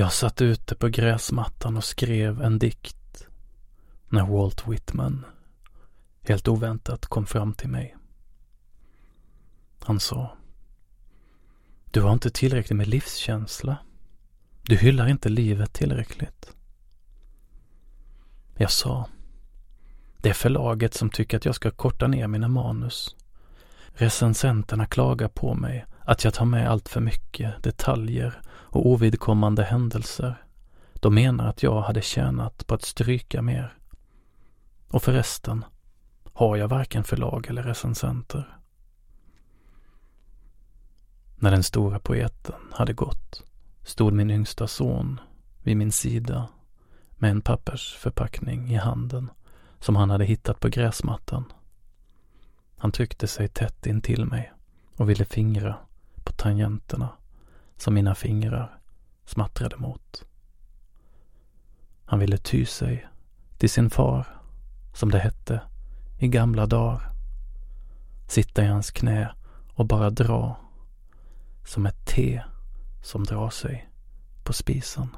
Jag satt ute på gräsmattan och skrev en dikt när Walt Whitman helt oväntat kom fram till mig. Han sa Du har inte tillräckligt med livskänsla. Du hyllar inte livet tillräckligt. Jag sa Det är förlaget som tycker att jag ska korta ner mina manus. Recensenterna klagar på mig att jag tar med allt för mycket detaljer och ovidkommande händelser. De menar att jag hade tjänat på att stryka mer. Och förresten har jag varken förlag eller recensenter. När den stora poeten hade gått stod min yngsta son vid min sida med en pappersförpackning i handen som han hade hittat på gräsmattan. Han tryckte sig tätt in till mig och ville fingra tangenterna som mina fingrar smattrade mot. Han ville ty sig till sin far, som det hette i gamla dagar. Sitta i hans knä och bara dra som ett te som drar sig på spisen.